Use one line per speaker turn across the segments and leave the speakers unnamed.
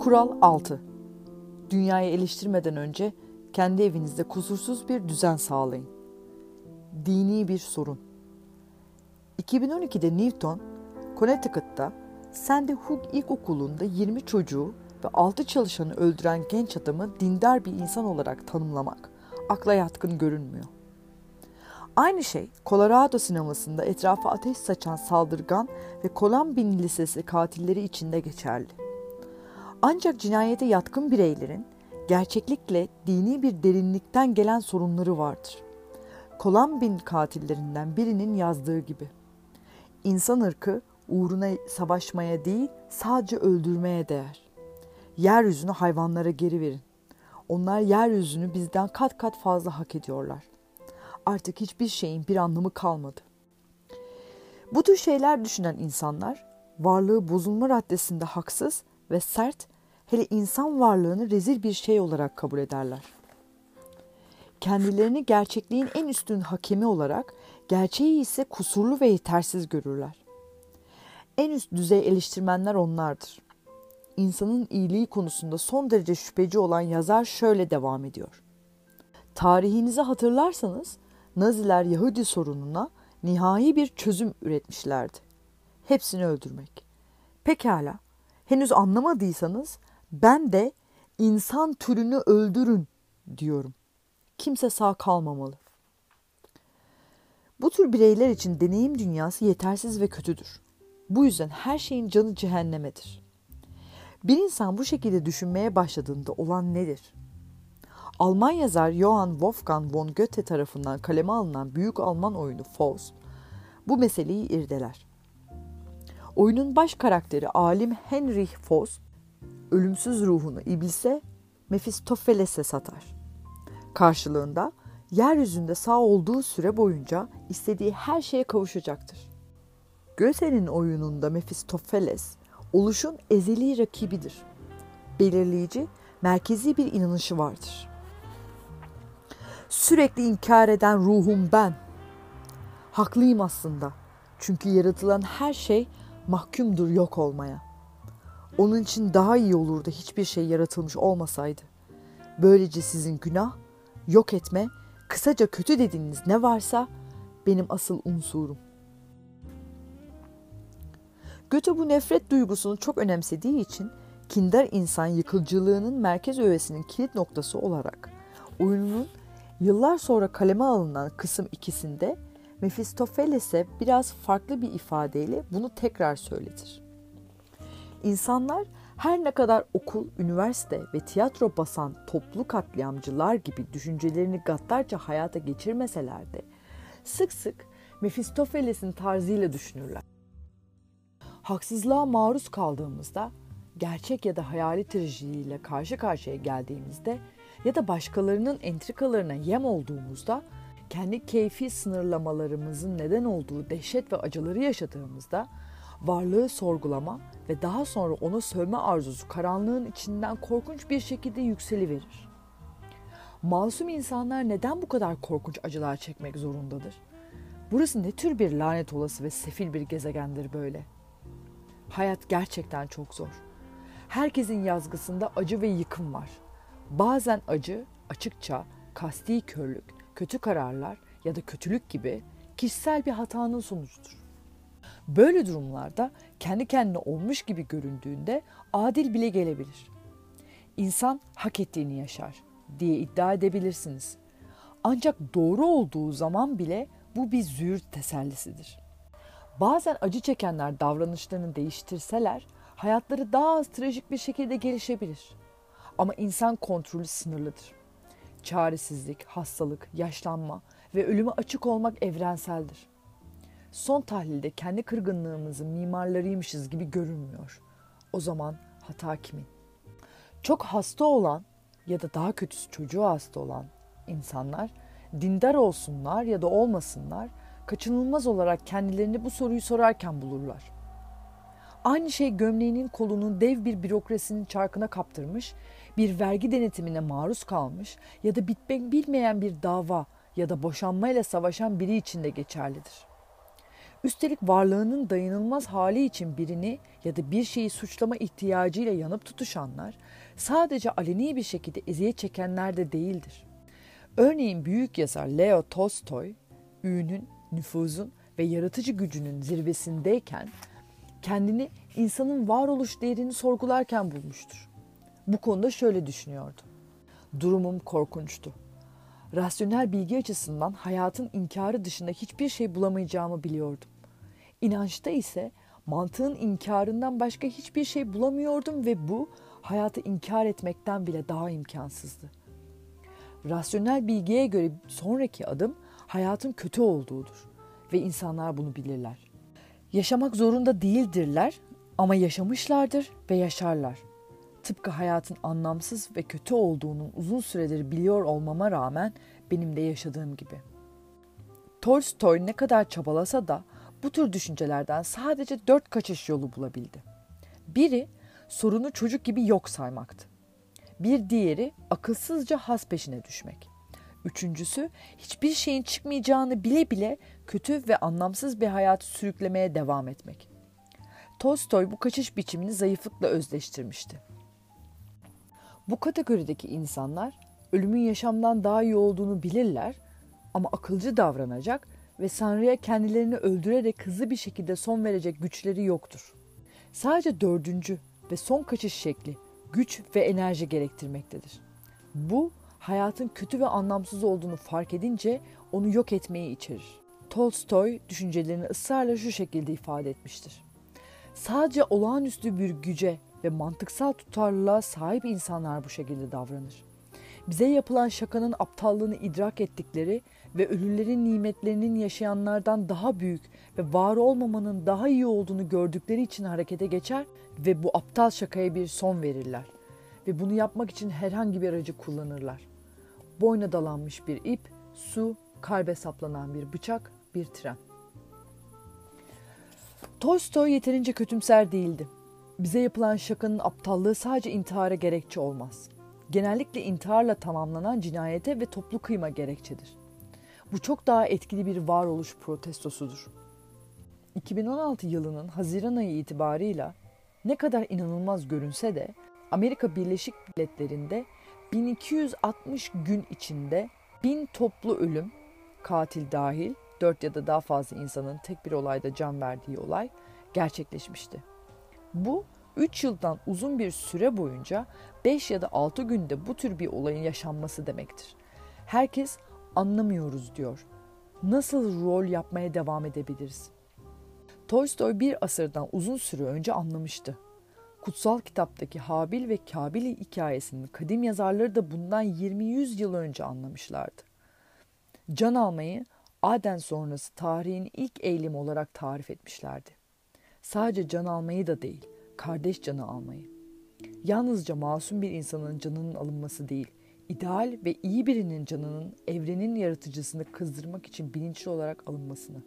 Kural 6. Dünyayı eleştirmeden önce kendi evinizde kusursuz bir düzen sağlayın. Dini bir sorun. 2012'de Newton, Connecticut'ta Sandy Hook İlkokulu'nda 20 çocuğu ve 6 çalışanı öldüren genç adamı dindar bir insan olarak tanımlamak akla yatkın görünmüyor. Aynı şey Colorado sinemasında etrafa ateş saçan saldırgan ve Columbine Lisesi katilleri içinde geçerli. Ancak cinayete yatkın bireylerin gerçeklikle dini bir derinlikten gelen sorunları vardır. Columbine katillerinden birinin yazdığı gibi. İnsan ırkı uğruna savaşmaya değil sadece öldürmeye değer. Yeryüzünü hayvanlara geri verin. Onlar yeryüzünü bizden kat kat fazla hak ediyorlar. Artık hiçbir şeyin bir anlamı kalmadı. Bu tür şeyler düşünen insanlar varlığı bozulma raddesinde haksız ve sert hele insan varlığını rezil bir şey olarak kabul ederler. Kendilerini gerçekliğin en üstün hakemi olarak gerçeği ise kusurlu ve yetersiz görürler. En üst düzey eleştirmenler onlardır. İnsanın iyiliği konusunda son derece şüpheci olan yazar şöyle devam ediyor. Tarihinizi hatırlarsanız Naziler Yahudi sorununa nihai bir çözüm üretmişlerdi. Hepsini öldürmek. Pekala, henüz anlamadıysanız ben de insan türünü öldürün diyorum. Kimse sağ kalmamalı. Bu tür bireyler için deneyim dünyası yetersiz ve kötüdür. Bu yüzden her şeyin canı cehennemedir. Bir insan bu şekilde düşünmeye başladığında olan nedir? Alman yazar Johann Wolfgang von Goethe tarafından kaleme alınan büyük Alman oyunu Faust bu meseleyi irdeler. Oyunun baş karakteri alim Heinrich Faust ölümsüz ruhunu iblise Mephistopheles'e satar. Karşılığında yeryüzünde sağ olduğu süre boyunca istediği her şeye kavuşacaktır. Goethe'nin oyununda Mephistopheles oluşun ezeli rakibidir. Belirleyici, merkezi bir inanışı vardır. Sürekli inkar eden ruhum ben. Haklıyım aslında. Çünkü yaratılan her şey mahkumdur yok olmaya. Onun için daha iyi olurdu hiçbir şey yaratılmış olmasaydı. Böylece sizin günah, yok etme, kısaca kötü dediğiniz ne varsa benim asıl unsurum. Göte bu nefret duygusunu çok önemsediği için kindar insan yıkıcılığının merkez öğesinin kilit noktası olarak oyununun yıllar sonra kaleme alınan kısım ikisinde Mephistopheles'e biraz farklı bir ifadeyle bunu tekrar söyletir. İnsanlar her ne kadar okul, üniversite ve tiyatro basan toplu katliamcılar gibi düşüncelerini gaddarca hayata geçirmeseler de sık sık Mephistopheles'in tarzıyla düşünürler. Haksızlığa maruz kaldığımızda, gerçek ya da hayali trajediyle karşı karşıya geldiğimizde ya da başkalarının entrikalarına yem olduğumuzda, kendi keyfi sınırlamalarımızın neden olduğu dehşet ve acıları yaşadığımızda varlığı sorgulama ve daha sonra onu sövme arzusu karanlığın içinden korkunç bir şekilde yükseliverir. Masum insanlar neden bu kadar korkunç acılar çekmek zorundadır? Burası ne tür bir lanet olası ve sefil bir gezegendir böyle? Hayat gerçekten çok zor. Herkesin yazgısında acı ve yıkım var. Bazen acı açıkça kasti körlük, kötü kararlar ya da kötülük gibi kişisel bir hatanın sonucudur. Böyle durumlarda kendi kendine olmuş gibi göründüğünde adil bile gelebilir. İnsan hak ettiğini yaşar diye iddia edebilirsiniz. Ancak doğru olduğu zaman bile bu bir züğürt tesellisidir. Bazen acı çekenler davranışlarını değiştirseler hayatları daha az trajik bir şekilde gelişebilir. Ama insan kontrolü sınırlıdır. Çaresizlik, hastalık, yaşlanma ve ölüme açık olmak evrenseldir son tahlilde kendi kırgınlığımızın mimarlarıymışız gibi görünmüyor. O zaman hata kimin? Çok hasta olan ya da daha kötüsü çocuğu hasta olan insanlar dindar olsunlar ya da olmasınlar kaçınılmaz olarak kendilerini bu soruyu sorarken bulurlar. Aynı şey gömleğinin kolunun dev bir bürokrasinin çarkına kaptırmış, bir vergi denetimine maruz kalmış ya da bitmek bilmeyen bir dava ya da boşanmayla savaşan biri için de geçerlidir. Üstelik varlığının dayanılmaz hali için birini ya da bir şeyi suçlama ihtiyacıyla yanıp tutuşanlar sadece aleni bir şekilde eziyet çekenler de değildir. Örneğin büyük yazar Leo Tolstoy, ünün, nüfuzun ve yaratıcı gücünün zirvesindeyken kendini insanın varoluş değerini sorgularken bulmuştur. Bu konuda şöyle düşünüyordu. Durumum korkunçtu. Rasyonel bilgi açısından hayatın inkarı dışında hiçbir şey bulamayacağımı biliyordum. İnançta ise mantığın inkarından başka hiçbir şey bulamıyordum ve bu hayatı inkar etmekten bile daha imkansızdı. Rasyonel bilgiye göre sonraki adım hayatın kötü olduğudur ve insanlar bunu bilirler. Yaşamak zorunda değildirler ama yaşamışlardır ve yaşarlar. Tıpkı hayatın anlamsız ve kötü olduğunun uzun süredir biliyor olmama rağmen benim de yaşadığım gibi. Tolstoy ne kadar çabalasa da bu tür düşüncelerden sadece dört kaçış yolu bulabildi. Biri sorunu çocuk gibi yok saymaktı. Bir diğeri akılsızca has peşine düşmek. Üçüncüsü hiçbir şeyin çıkmayacağını bile bile kötü ve anlamsız bir hayatı sürüklemeye devam etmek. Tolstoy bu kaçış biçimini zayıflıkla özleştirmişti. Bu kategorideki insanlar ölümün yaşamdan daha iyi olduğunu bilirler ama akılcı davranacak ve Sanrı'ya kendilerini öldürerek hızlı bir şekilde son verecek güçleri yoktur. Sadece dördüncü ve son kaçış şekli güç ve enerji gerektirmektedir. Bu hayatın kötü ve anlamsız olduğunu fark edince onu yok etmeyi içerir. Tolstoy düşüncelerini ısrarla şu şekilde ifade etmiştir. Sadece olağanüstü bir güce ve mantıksal tutarlılığa sahip insanlar bu şekilde davranır. Bize yapılan şakanın aptallığını idrak ettikleri ve ölülerin nimetlerinin yaşayanlardan daha büyük ve var olmamanın daha iyi olduğunu gördükleri için harekete geçer ve bu aptal şakaya bir son verirler. Ve bunu yapmak için herhangi bir aracı kullanırlar. Boyna dalanmış bir ip, su, kalbe saplanan bir bıçak, bir tren. Tolstoy yeterince kötümser değildi. Bize yapılan şakanın aptallığı sadece intihara gerekçe olmaz. Genellikle intiharla tamamlanan cinayete ve toplu kıyma gerekçedir. Bu çok daha etkili bir varoluş protestosudur. 2016 yılının Haziran ayı itibarıyla ne kadar inanılmaz görünse de Amerika Birleşik Devletleri'nde 1260 gün içinde 1000 toplu ölüm, katil dahil 4 ya da daha fazla insanın tek bir olayda can verdiği olay gerçekleşmişti. Bu 3 yıldan uzun bir süre boyunca 5 ya da 6 günde bu tür bir olayın yaşanması demektir. Herkes anlamıyoruz diyor. Nasıl rol yapmaya devam edebiliriz? Tolstoy bir asırdan uzun süre önce anlamıştı. Kutsal kitaptaki Habil ve Kabil hikayesinin kadim yazarları da bundan 20-100 yıl önce anlamışlardı. Can almayı Aden sonrası tarihin ilk eğilimi olarak tarif etmişlerdi. Sadece can almayı da değil, kardeş canı almayı. Yalnızca masum bir insanın canının alınması değil, ideal ve iyi birinin canının evrenin yaratıcısını kızdırmak için bilinçli olarak alınmasını.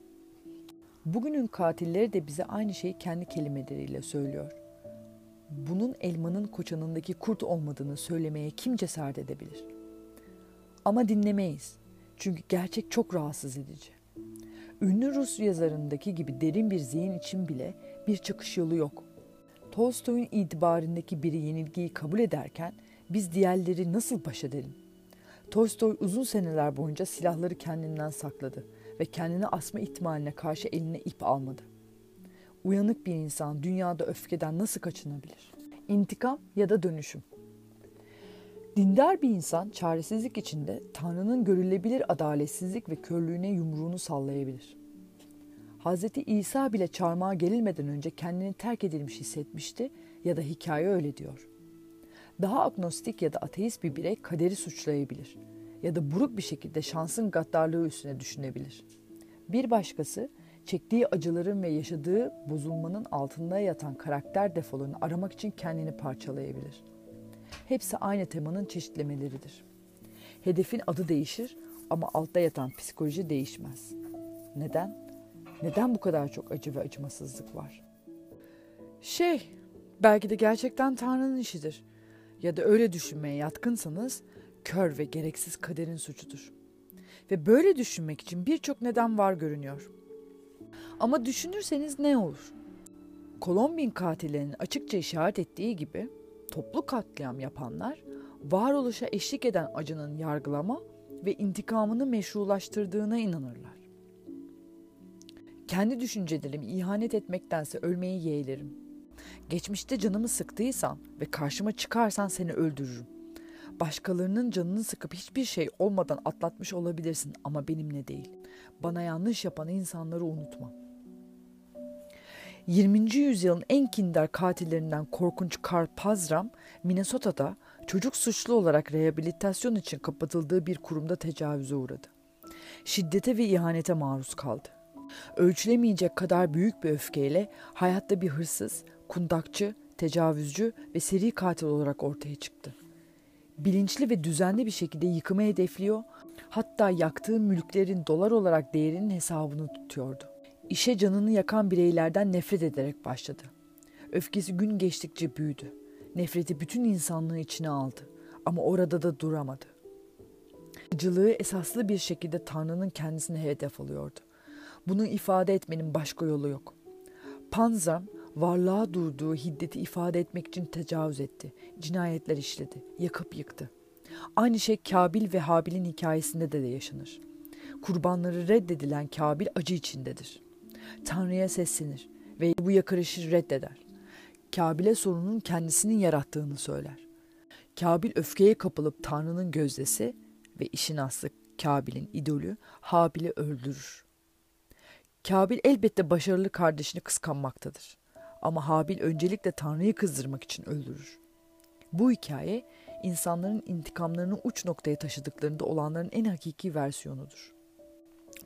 Bugünün katilleri de bize aynı şeyi kendi kelimeleriyle söylüyor. Bunun elmanın koçanındaki kurt olmadığını söylemeye kim cesaret edebilir? Ama dinlemeyiz. Çünkü gerçek çok rahatsız edici. Ünlü Rus yazarındaki gibi derin bir zihin için bile bir çıkış yolu yok. Tolstoy'un itibarındaki biri yenilgiyi kabul ederken biz diğerleri nasıl baş edelim? Tolstoy uzun seneler boyunca silahları kendinden sakladı ve kendini asma ihtimaline karşı eline ip almadı. Uyanık bir insan dünyada öfkeden nasıl kaçınabilir? İntikam ya da dönüşüm. Dindar bir insan çaresizlik içinde Tanrı'nın görülebilir adaletsizlik ve körlüğüne yumruğunu sallayabilir. Hz. İsa bile çarmıha gerilmeden önce kendini terk edilmiş hissetmişti ya da hikaye öyle diyor. Daha agnostik ya da ateist bir birey kaderi suçlayabilir ya da buruk bir şekilde şansın gaddarlığı üstüne düşünebilir. Bir başkası çektiği acıların ve yaşadığı bozulmanın altında yatan karakter defolarını aramak için kendini parçalayabilir. Hepsi aynı temanın çeşitlemeleridir. Hedefin adı değişir ama altta yatan psikoloji değişmez. Neden? Neden bu kadar çok acı ve acımasızlık var? Şey, belki de gerçekten Tanrı'nın işidir. Ya da öyle düşünmeye yatkınsanız kör ve gereksiz kaderin suçudur. Ve böyle düşünmek için birçok neden var görünüyor. Ama düşünürseniz ne olur? Kolombin katillerinin açıkça işaret ettiği gibi toplu katliam yapanlar varoluşa eşlik eden acının yargılama ve intikamını meşrulaştırdığına inanırlar. Kendi düşüncelerimi ihanet etmektense ölmeyi yeğlerim. Geçmişte canımı sıktıysan ve karşıma çıkarsan seni öldürürüm. Başkalarının canını sıkıp hiçbir şey olmadan atlatmış olabilirsin ama benimle değil. Bana yanlış yapan insanları unutma. 20. yüzyılın en kindar katillerinden korkunç Karl Pazram, Minnesota'da çocuk suçlu olarak rehabilitasyon için kapatıldığı bir kurumda tecavüze uğradı. Şiddete ve ihanete maruz kaldı. Ölçülemeyecek kadar büyük bir öfkeyle hayatta bir hırsız, kundakçı, tecavüzcü ve seri katil olarak ortaya çıktı. Bilinçli ve düzenli bir şekilde yıkımı hedefliyor, hatta yaktığı mülklerin dolar olarak değerinin hesabını tutuyordu. İşe canını yakan bireylerden nefret ederek başladı. Öfkesi gün geçtikçe büyüdü. Nefreti bütün insanlığı içine aldı ama orada da duramadı. Acılığı esaslı bir şekilde Tanrı'nın kendisine hedef alıyordu. Bunu ifade etmenin başka yolu yok. Panzram varlığa durduğu hiddeti ifade etmek için tecavüz etti. Cinayetler işledi, yakıp yıktı. Aynı şey Kabil ve Habil'in hikayesinde de, de yaşanır. Kurbanları reddedilen Kabil acı içindedir. Tanrı'ya seslenir ve bu yakarışı reddeder. Kabil'e sorunun kendisinin yarattığını söyler. Kabil öfkeye kapılıp Tanrı'nın gözdesi ve işin aslı Kabil'in idolü Habil'i öldürür. Kabil elbette başarılı kardeşini kıskanmaktadır. Ama Habil öncelikle Tanrı'yı kızdırmak için öldürür. Bu hikaye insanların intikamlarını uç noktaya taşıdıklarında olanların en hakiki versiyonudur.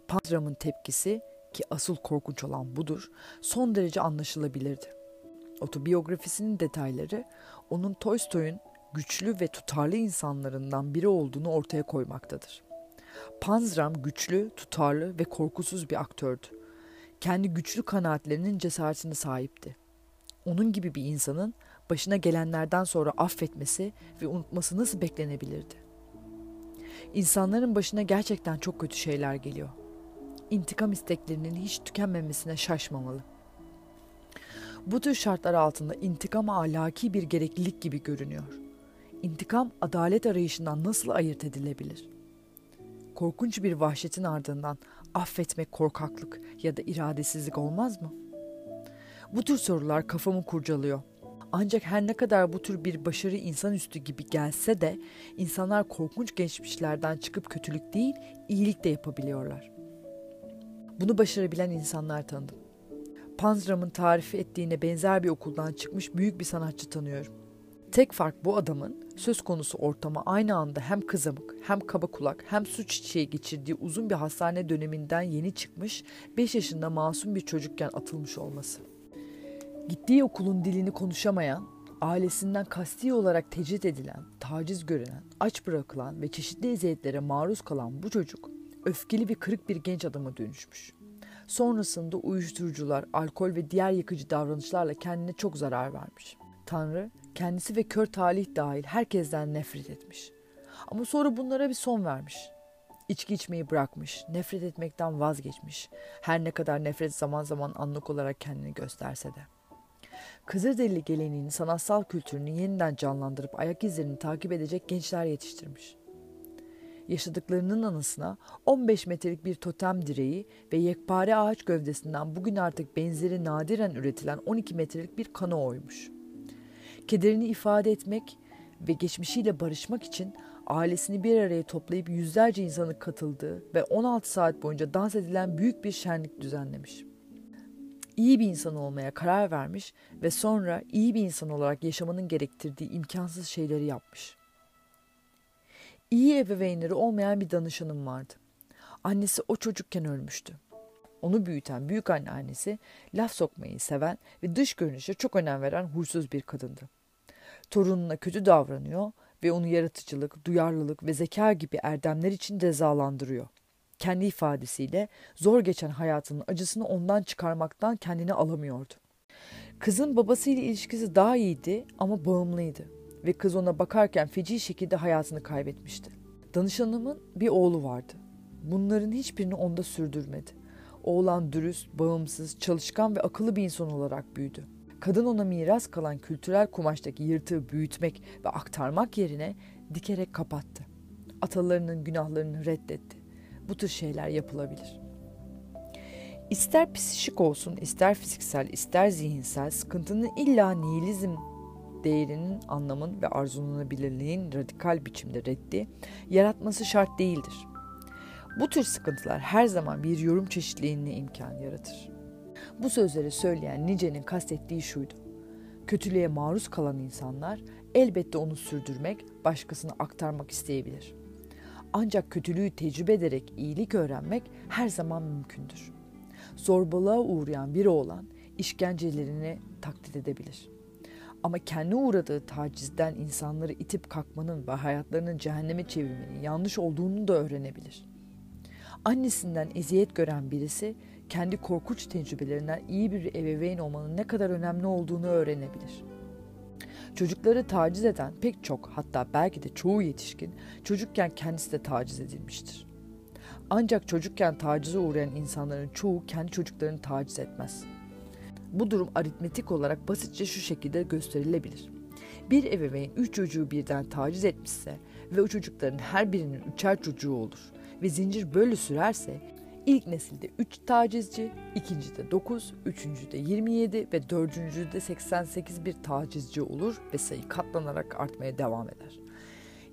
Pandram'ın tepkisi ki asıl korkunç olan budur, son derece anlaşılabilirdi. Otobiyografisinin detayları onun Tolstoy'un güçlü ve tutarlı insanlarından biri olduğunu ortaya koymaktadır. Panzram güçlü, tutarlı ve korkusuz bir aktördü. Kendi güçlü kanaatlerinin cesaretine sahipti. Onun gibi bir insanın başına gelenlerden sonra affetmesi ve unutması nasıl beklenebilirdi? İnsanların başına gerçekten çok kötü şeyler geliyor intikam isteklerinin hiç tükenmemesine şaşmamalı. Bu tür şartlar altında intikam ahlaki bir gereklilik gibi görünüyor. İntikam adalet arayışından nasıl ayırt edilebilir? Korkunç bir vahşetin ardından affetmek korkaklık ya da iradesizlik olmaz mı? Bu tür sorular kafamı kurcalıyor. Ancak her ne kadar bu tür bir başarı insanüstü gibi gelse de insanlar korkunç geçmişlerden çıkıp kötülük değil, iyilik de yapabiliyorlar. Bunu başarabilen insanlar tanıdım. Panzram'ın tarifi ettiğine benzer bir okuldan çıkmış büyük bir sanatçı tanıyorum. Tek fark bu adamın söz konusu ortama aynı anda hem kızamık, hem kaba kulak, hem suç çiçeği geçirdiği uzun bir hastane döneminden yeni çıkmış 5 yaşında masum bir çocukken atılmış olması. Gittiği okulun dilini konuşamayan, ailesinden kasti olarak tecrit edilen, taciz görülen, aç bırakılan ve çeşitli eziyetlere maruz kalan bu çocuk öfkeli ve kırık bir genç adama dönüşmüş. Sonrasında uyuşturucular, alkol ve diğer yıkıcı davranışlarla kendine çok zarar vermiş. Tanrı kendisi ve kör talih dahil herkesten nefret etmiş. Ama sonra bunlara bir son vermiş. İçki içmeyi bırakmış, nefret etmekten vazgeçmiş. Her ne kadar nefret zaman zaman anlık olarak kendini gösterse de. Kızılderili geleneğini, sanatsal kültürünü yeniden canlandırıp ayak izlerini takip edecek gençler yetiştirmiş yaşadıklarının anısına 15 metrelik bir totem direği ve yekpare ağaç gövdesinden bugün artık benzeri nadiren üretilen 12 metrelik bir kano oymuş. Kederini ifade etmek ve geçmişiyle barışmak için ailesini bir araya toplayıp yüzlerce insanın katıldığı ve 16 saat boyunca dans edilen büyük bir şenlik düzenlemiş. İyi bir insan olmaya karar vermiş ve sonra iyi bir insan olarak yaşamanın gerektirdiği imkansız şeyleri yapmış. İyi ebeveynleri olmayan bir danışanım vardı. Annesi o çocukken ölmüştü. Onu büyüten büyük anneannesi laf sokmayı seven ve dış görünüşe çok önem veren huysuz bir kadındı. Torununa kötü davranıyor ve onu yaratıcılık, duyarlılık ve zeka gibi erdemler için cezalandırıyor. Kendi ifadesiyle zor geçen hayatının acısını ondan çıkarmaktan kendini alamıyordu. Kızın babasıyla ilişkisi daha iyiydi ama bağımlıydı ve kız ona bakarken feci şekilde hayatını kaybetmişti. Danışanımın bir oğlu vardı. Bunların hiçbirini onda sürdürmedi. Oğlan dürüst, bağımsız, çalışkan ve akıllı bir insan olarak büyüdü. Kadın ona miras kalan kültürel kumaştaki yırtığı büyütmek ve aktarmak yerine dikerek kapattı. Atalarının günahlarını reddetti. Bu tür şeyler yapılabilir. İster psikik olsun, ister fiziksel, ister zihinsel sıkıntının illa nihilizm değerinin, anlamın ve arzulanabilirliğin radikal biçimde reddi, yaratması şart değildir. Bu tür sıkıntılar her zaman bir yorum çeşitliliğine imkan yaratır. Bu sözleri söyleyen Nice'nin kastettiği şuydu. Kötülüğe maruz kalan insanlar elbette onu sürdürmek, başkasına aktarmak isteyebilir. Ancak kötülüğü tecrübe ederek iyilik öğrenmek her zaman mümkündür. Zorbalığa uğrayan biri olan işkencelerini taklit edebilir. Ama kendi uğradığı tacizden insanları itip kalkmanın ve hayatlarını cehenneme çevirmenin yanlış olduğunu da öğrenebilir. Annesinden eziyet gören birisi kendi korkunç tecrübelerinden iyi bir ebeveyn olmanın ne kadar önemli olduğunu öğrenebilir. Çocukları taciz eden pek çok hatta belki de çoğu yetişkin çocukken kendisi de taciz edilmiştir. Ancak çocukken tacize uğrayan insanların çoğu kendi çocuklarını taciz etmez. Bu durum aritmetik olarak basitçe şu şekilde gösterilebilir. Bir ebeveyn üç çocuğu birden taciz etmişse ve o çocukların her birinin üçer çocuğu olur ve zincir böyle sürerse ilk nesilde 3 tacizci, ikincide 9, üçüncüde 27 ve dördüncüde 88 bir tacizci olur ve sayı katlanarak artmaya devam eder.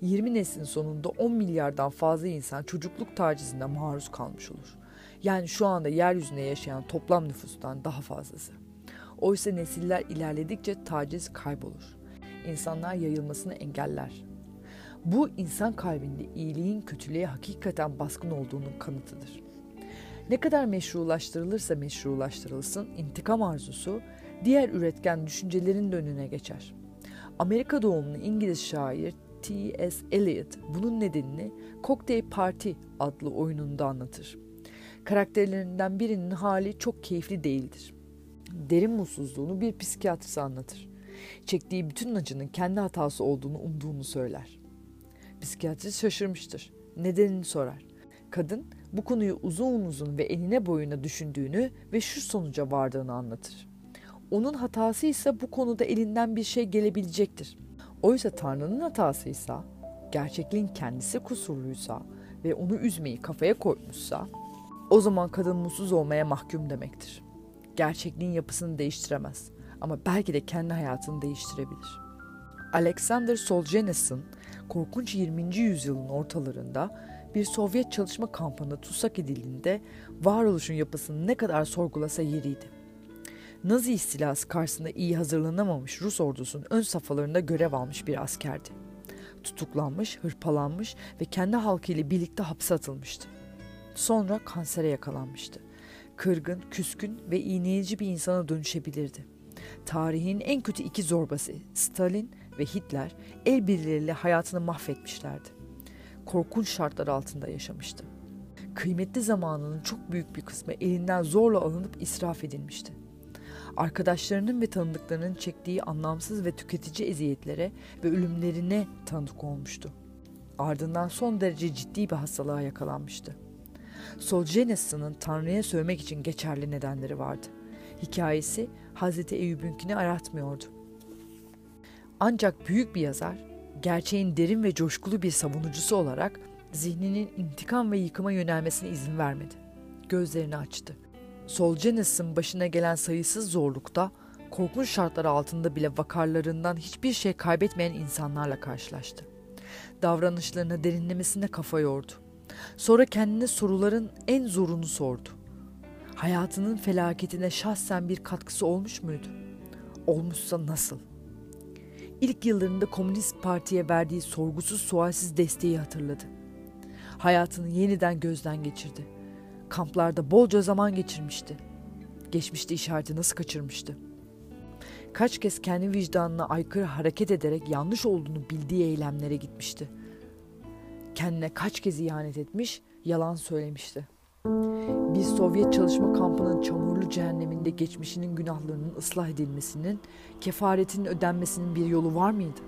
20 neslin sonunda 10 milyardan fazla insan çocukluk tacizine maruz kalmış olur. Yani şu anda yeryüzünde yaşayan toplam nüfustan daha fazlası. Oysa nesiller ilerledikçe taciz kaybolur. İnsanlar yayılmasını engeller. Bu insan kalbinde iyiliğin kötülüğe hakikaten baskın olduğunun kanıtıdır. Ne kadar meşrulaştırılırsa meşrulaştırılsın intikam arzusu diğer üretken düşüncelerin de önüne geçer. Amerika doğumlu İngiliz şair T.S. Eliot bunun nedenini Cocktail Party adlı oyununda anlatır. Karakterlerinden birinin hali çok keyifli değildir. Derin mutsuzluğunu bir psikiyatrist anlatır. Çektiği bütün acının kendi hatası olduğunu umduğunu söyler. Psikiyatrist şaşırmıştır. Nedenini sorar. Kadın bu konuyu uzun uzun ve enine boyuna düşündüğünü ve şu sonuca vardığını anlatır. Onun hatası ise bu konuda elinden bir şey gelebilecektir. Oysa Tanrı'nın hatası ise gerçekliğin kendisi kusurluysa ve onu üzmeyi kafaya koymuşsa o zaman kadın mutsuz olmaya mahkum demektir. Gerçekliğin yapısını değiştiremez ama belki de kendi hayatını değiştirebilir. Alexander Solzhenitsyn korkunç 20. yüzyılın ortalarında bir Sovyet çalışma kampında tutsak edildiğinde varoluşun yapısını ne kadar sorgulasa yeriydi. Nazi istilası karşısında iyi hazırlanamamış Rus ordusunun ön safhalarında görev almış bir askerdi. Tutuklanmış, hırpalanmış ve kendi halkıyla birlikte hapse atılmıştı. Sonra kansere yakalanmıştı. Kırgın, küskün ve iğneyici bir insana dönüşebilirdi. Tarihin en kötü iki zorbası Stalin ve Hitler el birliğiyle hayatını mahvetmişlerdi. Korkunç şartlar altında yaşamıştı. Kıymetli zamanının çok büyük bir kısmı elinden zorla alınıp israf edilmişti. Arkadaşlarının ve tanıdıklarının çektiği anlamsız ve tüketici eziyetlere ve ölümlerine tanık olmuştu. Ardından son derece ciddi bir hastalığa yakalanmıştı. Solzhenitsyn'ın Tanrı'ya sövmek için geçerli nedenleri vardı. Hikayesi Hazreti Eyüp'ünkini aratmıyordu. Ancak büyük bir yazar, gerçeğin derin ve coşkulu bir savunucusu olarak zihninin intikam ve yıkıma yönelmesine izin vermedi. Gözlerini açtı. Solzhenitsyn başına gelen sayısız zorlukta, korkunç şartlar altında bile vakarlarından hiçbir şey kaybetmeyen insanlarla karşılaştı. Davranışlarına derinlemesine kafa yordu. Sonra kendine soruların en zorunu sordu. Hayatının felaketine şahsen bir katkısı olmuş muydu? Olmuşsa nasıl? İlk yıllarında Komünist Parti'ye verdiği sorgusuz sualsiz desteği hatırladı. Hayatını yeniden gözden geçirdi. Kamplarda bolca zaman geçirmişti. Geçmişte işareti nasıl kaçırmıştı? Kaç kez kendi vicdanına aykırı hareket ederek yanlış olduğunu bildiği eylemlere gitmişti. Kendine kaç kez ihanet etmiş, yalan söylemişti. Bir Sovyet çalışma kampının çamurlu cehenneminde geçmişinin günahlarının ıslah edilmesinin, kefaretinin ödenmesinin bir yolu var mıydı?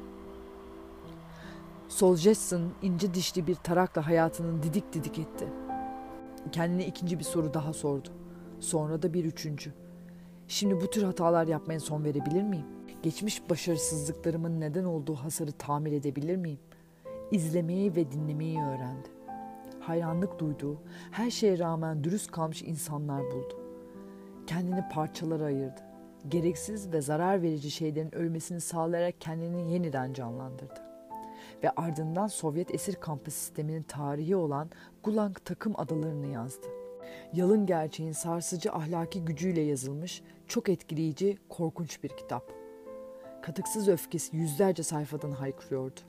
Solzhenitsyn ince dişli bir tarakla hayatını didik didik etti. Kendine ikinci bir soru daha sordu. Sonra da bir üçüncü. Şimdi bu tür hatalar yapmaya son verebilir miyim? Geçmiş başarısızlıklarımın neden olduğu hasarı tamir edebilir miyim? İzlemeyi ve dinlemeyi öğrendi. Hayranlık duyduğu, her şeye rağmen dürüst kalmış insanlar buldu. Kendini parçalara ayırdı. Gereksiz ve zarar verici şeylerin ölmesini sağlayarak kendini yeniden canlandırdı. Ve ardından Sovyet esir kampı sisteminin tarihi olan Gulag takım adalarını yazdı. Yalın gerçeğin sarsıcı ahlaki gücüyle yazılmış çok etkileyici, korkunç bir kitap. Katıksız öfkesi yüzlerce sayfadan haykırıyordu.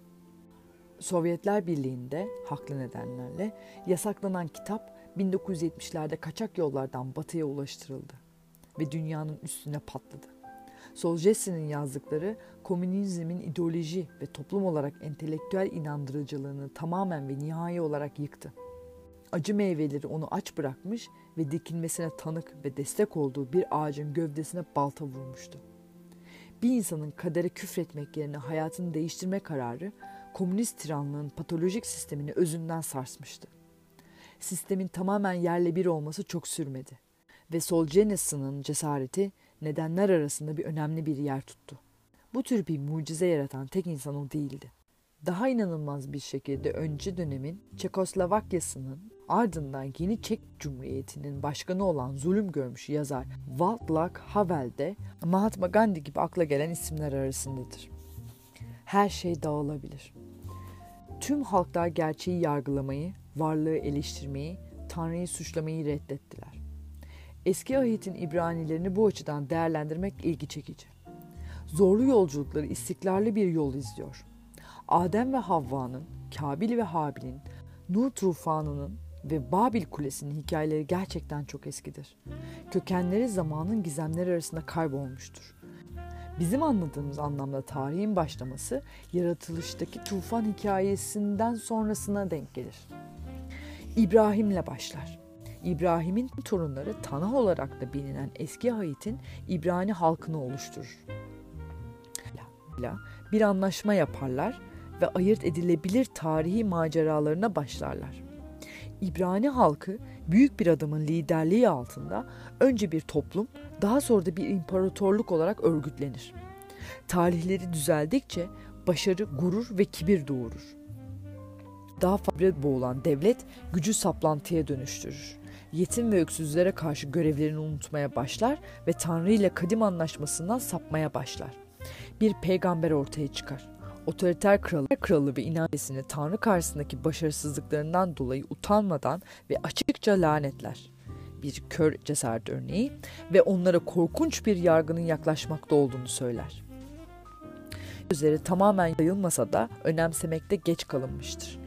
Sovyetler Birliği'nde haklı nedenlerle yasaklanan kitap 1970'lerde kaçak yollardan batıya ulaştırıldı ve dünyanın üstüne patladı. Solzhenitsyn'in yazdıkları komünizmin ideoloji ve toplum olarak entelektüel inandırıcılığını tamamen ve nihai olarak yıktı. Acı meyveleri onu aç bırakmış ve dikilmesine tanık ve destek olduğu bir ağacın gövdesine balta vurmuştu. Bir insanın kadere küfretmek yerine hayatını değiştirme kararı komünist tiranlığın patolojik sistemini özünden sarsmıştı. Sistemin tamamen yerle bir olması çok sürmedi ve Solzhenitsyn'in cesareti nedenler arasında bir önemli bir yer tuttu. Bu tür bir mucize yaratan tek insan o değildi. Daha inanılmaz bir şekilde önce dönemin Çekoslovakya'sının ardından yeni Çek Cumhuriyeti'nin başkanı olan zulüm görmüş yazar Václav Havel de Mahatma Gandhi gibi akla gelen isimler arasındadır. Her şey dağılabilir. Tüm halklar gerçeği yargılamayı, varlığı eleştirmeyi, Tanrı'yı suçlamayı reddettiler. Eski ahitin İbranilerini bu açıdan değerlendirmek ilgi çekici. Zorlu yolculukları istikrarlı bir yol izliyor. Adem ve Havva'nın, Kabil ve Habil'in, Nuh tufanının ve Babil Kulesi'nin hikayeleri gerçekten çok eskidir. Kökenleri zamanın gizemleri arasında kaybolmuştur. Bizim anladığımız anlamda tarihin başlaması yaratılıştaki tufan hikayesinden sonrasına denk gelir. İbrahim'le başlar. İbrahim'in torunları Tanah olarak da bilinen eski Hait'in İbrani halkını oluşturur. Bir anlaşma yaparlar ve ayırt edilebilir tarihi maceralarına başlarlar. İbrani halkı büyük bir adamın liderliği altında önce bir toplum, daha sonra da bir imparatorluk olarak örgütlenir. Talihleri düzeldikçe başarı, gurur ve kibir doğurur. Daha fazla boğulan devlet gücü saplantıya dönüştürür. Yetim ve öksüzlere karşı görevlerini unutmaya başlar ve Tanrı ile kadim anlaşmasından sapmaya başlar. Bir peygamber ortaya çıkar otoriter kralı, kralı ve inancesini Tanrı karşısındaki başarısızlıklarından dolayı utanmadan ve açıkça lanetler. Bir kör cesaret örneği ve onlara korkunç bir yargının yaklaşmakta olduğunu söyler. Sözleri tamamen yayılmasa da önemsemekte geç kalınmıştır.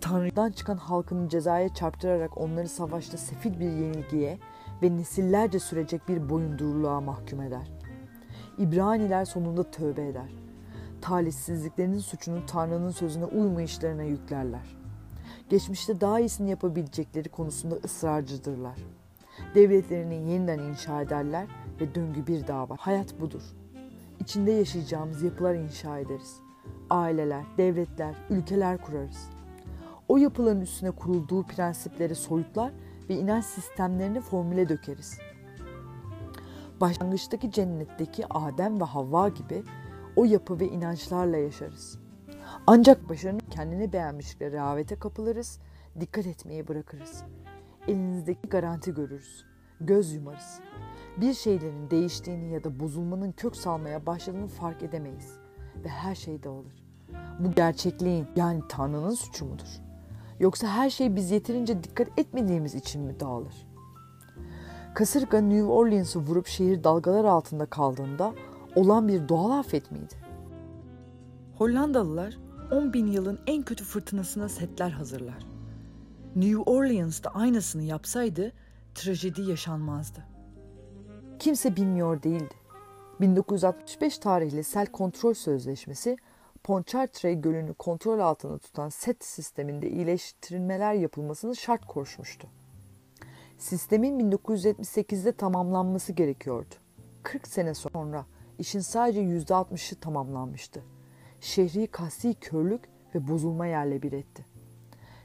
Tanrı'dan çıkan halkını cezaya çarptırarak onları savaşta sefil bir yenilgiye ve nesillerce sürecek bir boyunduruluğa mahkum eder. İbraniler sonunda tövbe eder talihsizliklerinin suçunu Tanrı'nın sözüne uymayışlarına yüklerler. Geçmişte daha iyisini yapabilecekleri konusunda ısrarcıdırlar. Devletlerini yeniden inşa ederler ve döngü bir daha var. Hayat budur. İçinde yaşayacağımız yapılar inşa ederiz. Aileler, devletler, ülkeler kurarız. O yapıların üstüne kurulduğu prensipleri soyutlar ve inanç sistemlerini formüle dökeriz. Başlangıçtaki cennetteki Adem ve Havva gibi o yapı ve inançlarla yaşarız. Ancak başarının kendini beğenmişlikle rehavete kapılırız, dikkat etmeyi bırakırız. Elinizdeki garanti görürüz, göz yumarız. Bir şeylerin değiştiğini ya da bozulmanın kök salmaya başladığını fark edemeyiz ve her şey dağılır. Bu gerçekliğin yani Tanrı'nın suçu mudur? Yoksa her şey biz yeterince dikkat etmediğimiz için mi dağılır? Kasırga New Orleans'ı vurup şehir dalgalar altında kaldığında olan bir doğal afet miydi? Hollandalılar 10 bin yılın en kötü fırtınasına setler hazırlar. New Orleans'ta aynısını yapsaydı trajedi yaşanmazdı. Kimse bilmiyor değildi. 1965 tarihli Sel Kontrol Sözleşmesi Pontchartrain Gölü'nü kontrol altında tutan set sisteminde iyileştirilmeler yapılmasını şart koşmuştu. Sistemin 1978'de tamamlanması gerekiyordu. 40 sene sonra işin sadece %60'ı tamamlanmıştı. Şehri kasti körlük ve bozulma yerle bir etti.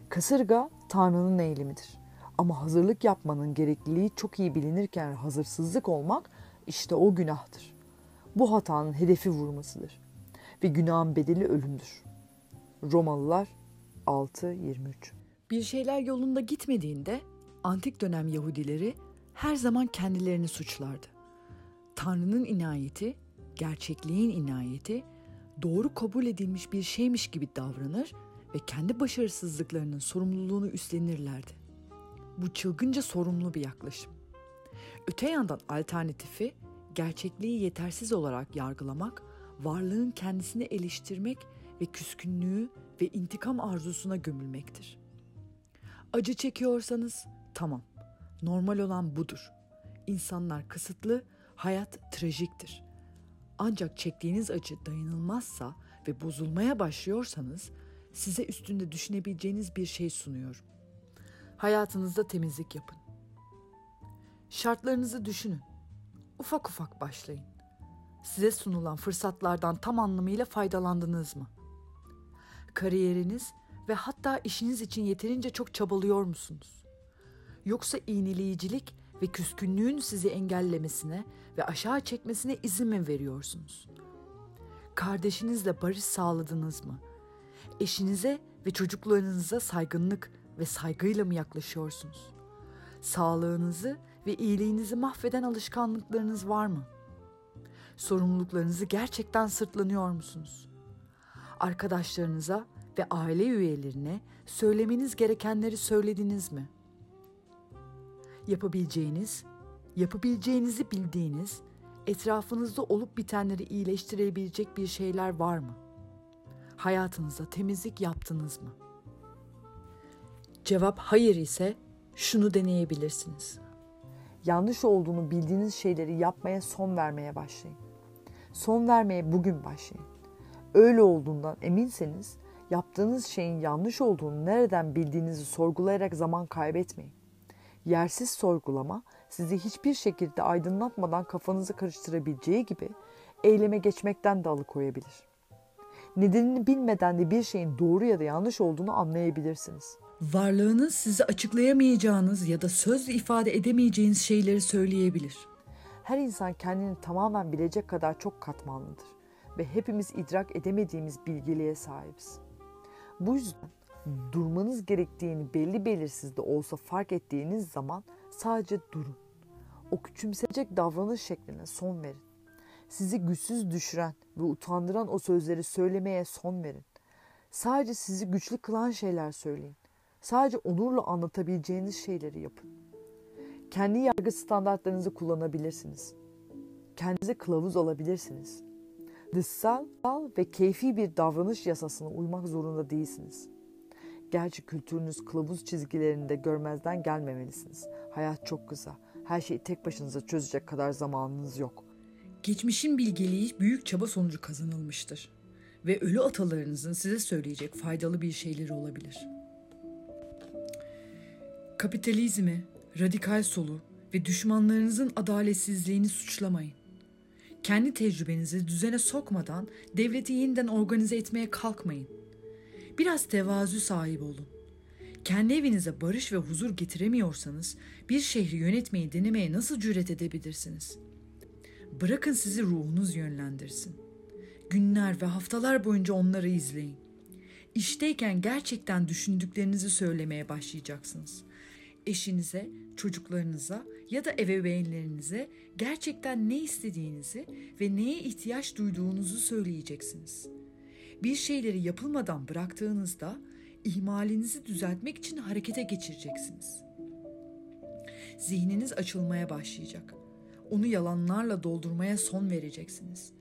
Kasırga Tanrı'nın eğilimidir. Ama hazırlık yapmanın gerekliliği çok iyi bilinirken hazırsızlık olmak işte o günahtır. Bu hatanın hedefi vurmasıdır ve günahın bedeli ölümdür. Romalılar 6.23 Bir şeyler yolunda gitmediğinde antik dönem Yahudileri her zaman kendilerini suçlardı. Tanrı'nın inayeti, gerçekliğin inayeti, doğru kabul edilmiş bir şeymiş gibi davranır ve kendi başarısızlıklarının sorumluluğunu üstlenirlerdi. Bu çılgınca sorumlu bir yaklaşım. Öte yandan alternatifi gerçekliği yetersiz olarak yargılamak, varlığın kendisini eleştirmek ve küskünlüğü ve intikam arzusuna gömülmektir. Acı çekiyorsanız tamam. Normal olan budur. İnsanlar kısıtlı, hayat trajiktir. Ancak çektiğiniz acı dayanılmazsa ve bozulmaya başlıyorsanız size üstünde düşünebileceğiniz bir şey sunuyorum. Hayatınızda temizlik yapın. Şartlarınızı düşünün. Ufak ufak başlayın. Size sunulan fırsatlardan tam anlamıyla faydalandınız mı? Kariyeriniz ve hatta işiniz için yeterince çok çabalıyor musunuz? Yoksa iğneleyicilik ve küskünlüğün sizi engellemesine ve aşağı çekmesine izin mi veriyorsunuz? Kardeşinizle barış sağladınız mı? Eşinize ve çocuklarınıza saygınlık ve saygıyla mı yaklaşıyorsunuz? Sağlığınızı ve iyiliğinizi mahveden alışkanlıklarınız var mı? Sorumluluklarınızı gerçekten sırtlanıyor musunuz? Arkadaşlarınıza ve aile üyelerine söylemeniz gerekenleri söylediniz mi? Yapabileceğiniz, yapabileceğinizi bildiğiniz, etrafınızda olup bitenleri iyileştirebilecek bir şeyler var mı? Hayatınızda temizlik yaptınız mı? Cevap hayır ise şunu deneyebilirsiniz. Yanlış olduğunu bildiğiniz şeyleri yapmaya son vermeye başlayın. Son vermeye bugün başlayın. Öyle olduğundan eminseniz yaptığınız şeyin yanlış olduğunu nereden bildiğinizi sorgulayarak zaman kaybetmeyin. Yersiz sorgulama sizi hiçbir şekilde aydınlatmadan kafanızı karıştırabileceği gibi eyleme geçmekten de alıkoyabilir. Nedenini bilmeden de bir şeyin doğru ya da yanlış olduğunu anlayabilirsiniz.
Varlığınız sizi açıklayamayacağınız ya da sözle ifade edemeyeceğiniz şeyleri söyleyebilir.
Her insan kendini tamamen bilecek kadar çok katmanlıdır ve hepimiz idrak edemediğimiz bilgeliğe sahibiz. Bu yüzden durmanız gerektiğini belli belirsiz de olsa fark ettiğiniz zaman sadece durun. O küçümseyecek davranış şekline son verin. Sizi güçsüz düşüren ve utandıran o sözleri söylemeye son verin. Sadece sizi güçlü kılan şeyler söyleyin. Sadece onurla anlatabileceğiniz şeyleri yapın. Kendi yargı standartlarınızı kullanabilirsiniz. Kendinize kılavuz olabilirsiniz. Dışsal ve keyfi bir davranış yasasına uymak zorunda değilsiniz. Gerçi kültürünüz kılavuz çizgilerinde görmezden gelmemelisiniz. Hayat çok kısa. Her şeyi tek başınıza çözecek kadar zamanınız yok.
Geçmişin bilgeliği büyük çaba sonucu kazanılmıştır ve ölü atalarınızın size söyleyecek faydalı bir şeyleri olabilir. Kapitalizmi, radikal solu ve düşmanlarınızın adaletsizliğini suçlamayın. Kendi tecrübenizi düzene sokmadan devleti yeniden organize etmeye kalkmayın. Biraz tevazu sahibi olun. Kendi evinize barış ve huzur getiremiyorsanız bir şehri yönetmeyi denemeye nasıl cüret edebilirsiniz? Bırakın sizi ruhunuz yönlendirsin. Günler ve haftalar boyunca onları izleyin. İşteyken gerçekten düşündüklerinizi söylemeye başlayacaksınız. Eşinize, çocuklarınıza ya da ebeveynlerinize gerçekten ne istediğinizi ve neye ihtiyaç duyduğunuzu söyleyeceksiniz. Bir şeyleri yapılmadan bıraktığınızda ihmalinizi düzeltmek için harekete geçireceksiniz. Zihniniz açılmaya başlayacak. Onu yalanlarla doldurmaya son vereceksiniz.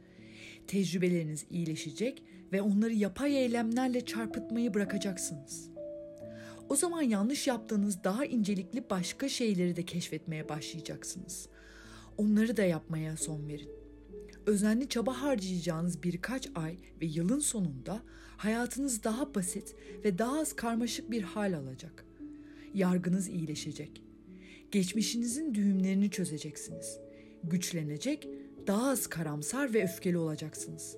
Tecrübeleriniz iyileşecek ve onları yapay eylemlerle çarpıtmayı bırakacaksınız. O zaman yanlış yaptığınız daha incelikli başka şeyleri de keşfetmeye başlayacaksınız. Onları da yapmaya son verin. Özenli çaba harcayacağınız birkaç ay ve yılın sonunda hayatınız daha basit ve daha az karmaşık bir hal alacak. Yargınız iyileşecek. Geçmişinizin düğümlerini çözeceksiniz. Güçlenecek, daha az karamsar ve öfkeli olacaksınız.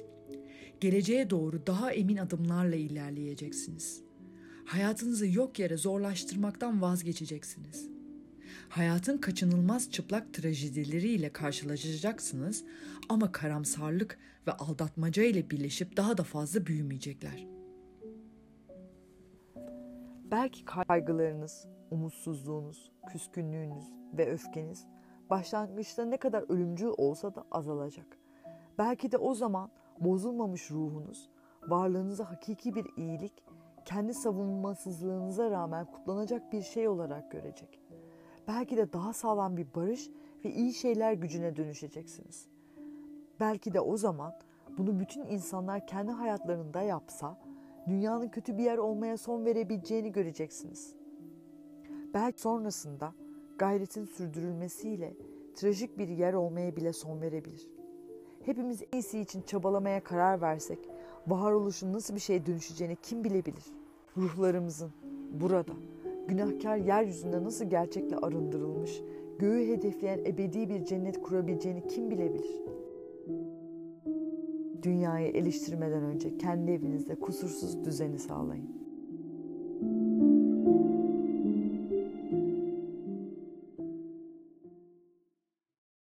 Geleceğe doğru daha emin adımlarla ilerleyeceksiniz.'' Hayatınızı yok yere zorlaştırmaktan vazgeçeceksiniz. Hayatın kaçınılmaz çıplak trajedileriyle karşılaşacaksınız ama karamsarlık ve aldatmaca ile birleşip daha da fazla büyümeyecekler.
Belki kaygılarınız, umutsuzluğunuz, küskünlüğünüz ve öfkeniz başlangıçta ne kadar ölümcül olsa da azalacak. Belki de o zaman bozulmamış ruhunuz, varlığınıza hakiki bir iyilik, kendi savunmasızlığınıza rağmen kutlanacak bir şey olarak görecek. Belki de daha sağlam bir barış ve iyi şeyler gücüne dönüşeceksiniz. Belki de o zaman bunu bütün insanlar kendi hayatlarında yapsa, dünyanın kötü bir yer olmaya son verebileceğini göreceksiniz. Belki sonrasında gayretin sürdürülmesiyle trajik bir yer olmaya bile son verebilir. Hepimiz iyisi için çabalamaya karar versek, varoluşun nasıl bir şeye dönüşeceğini kim bilebilir? Ruhlarımızın burada, günahkar yeryüzünde nasıl gerçekle arındırılmış, göğü hedefleyen ebedi bir cennet kurabileceğini kim bilebilir? Dünyayı eleştirmeden önce kendi evinizde kusursuz düzeni sağlayın.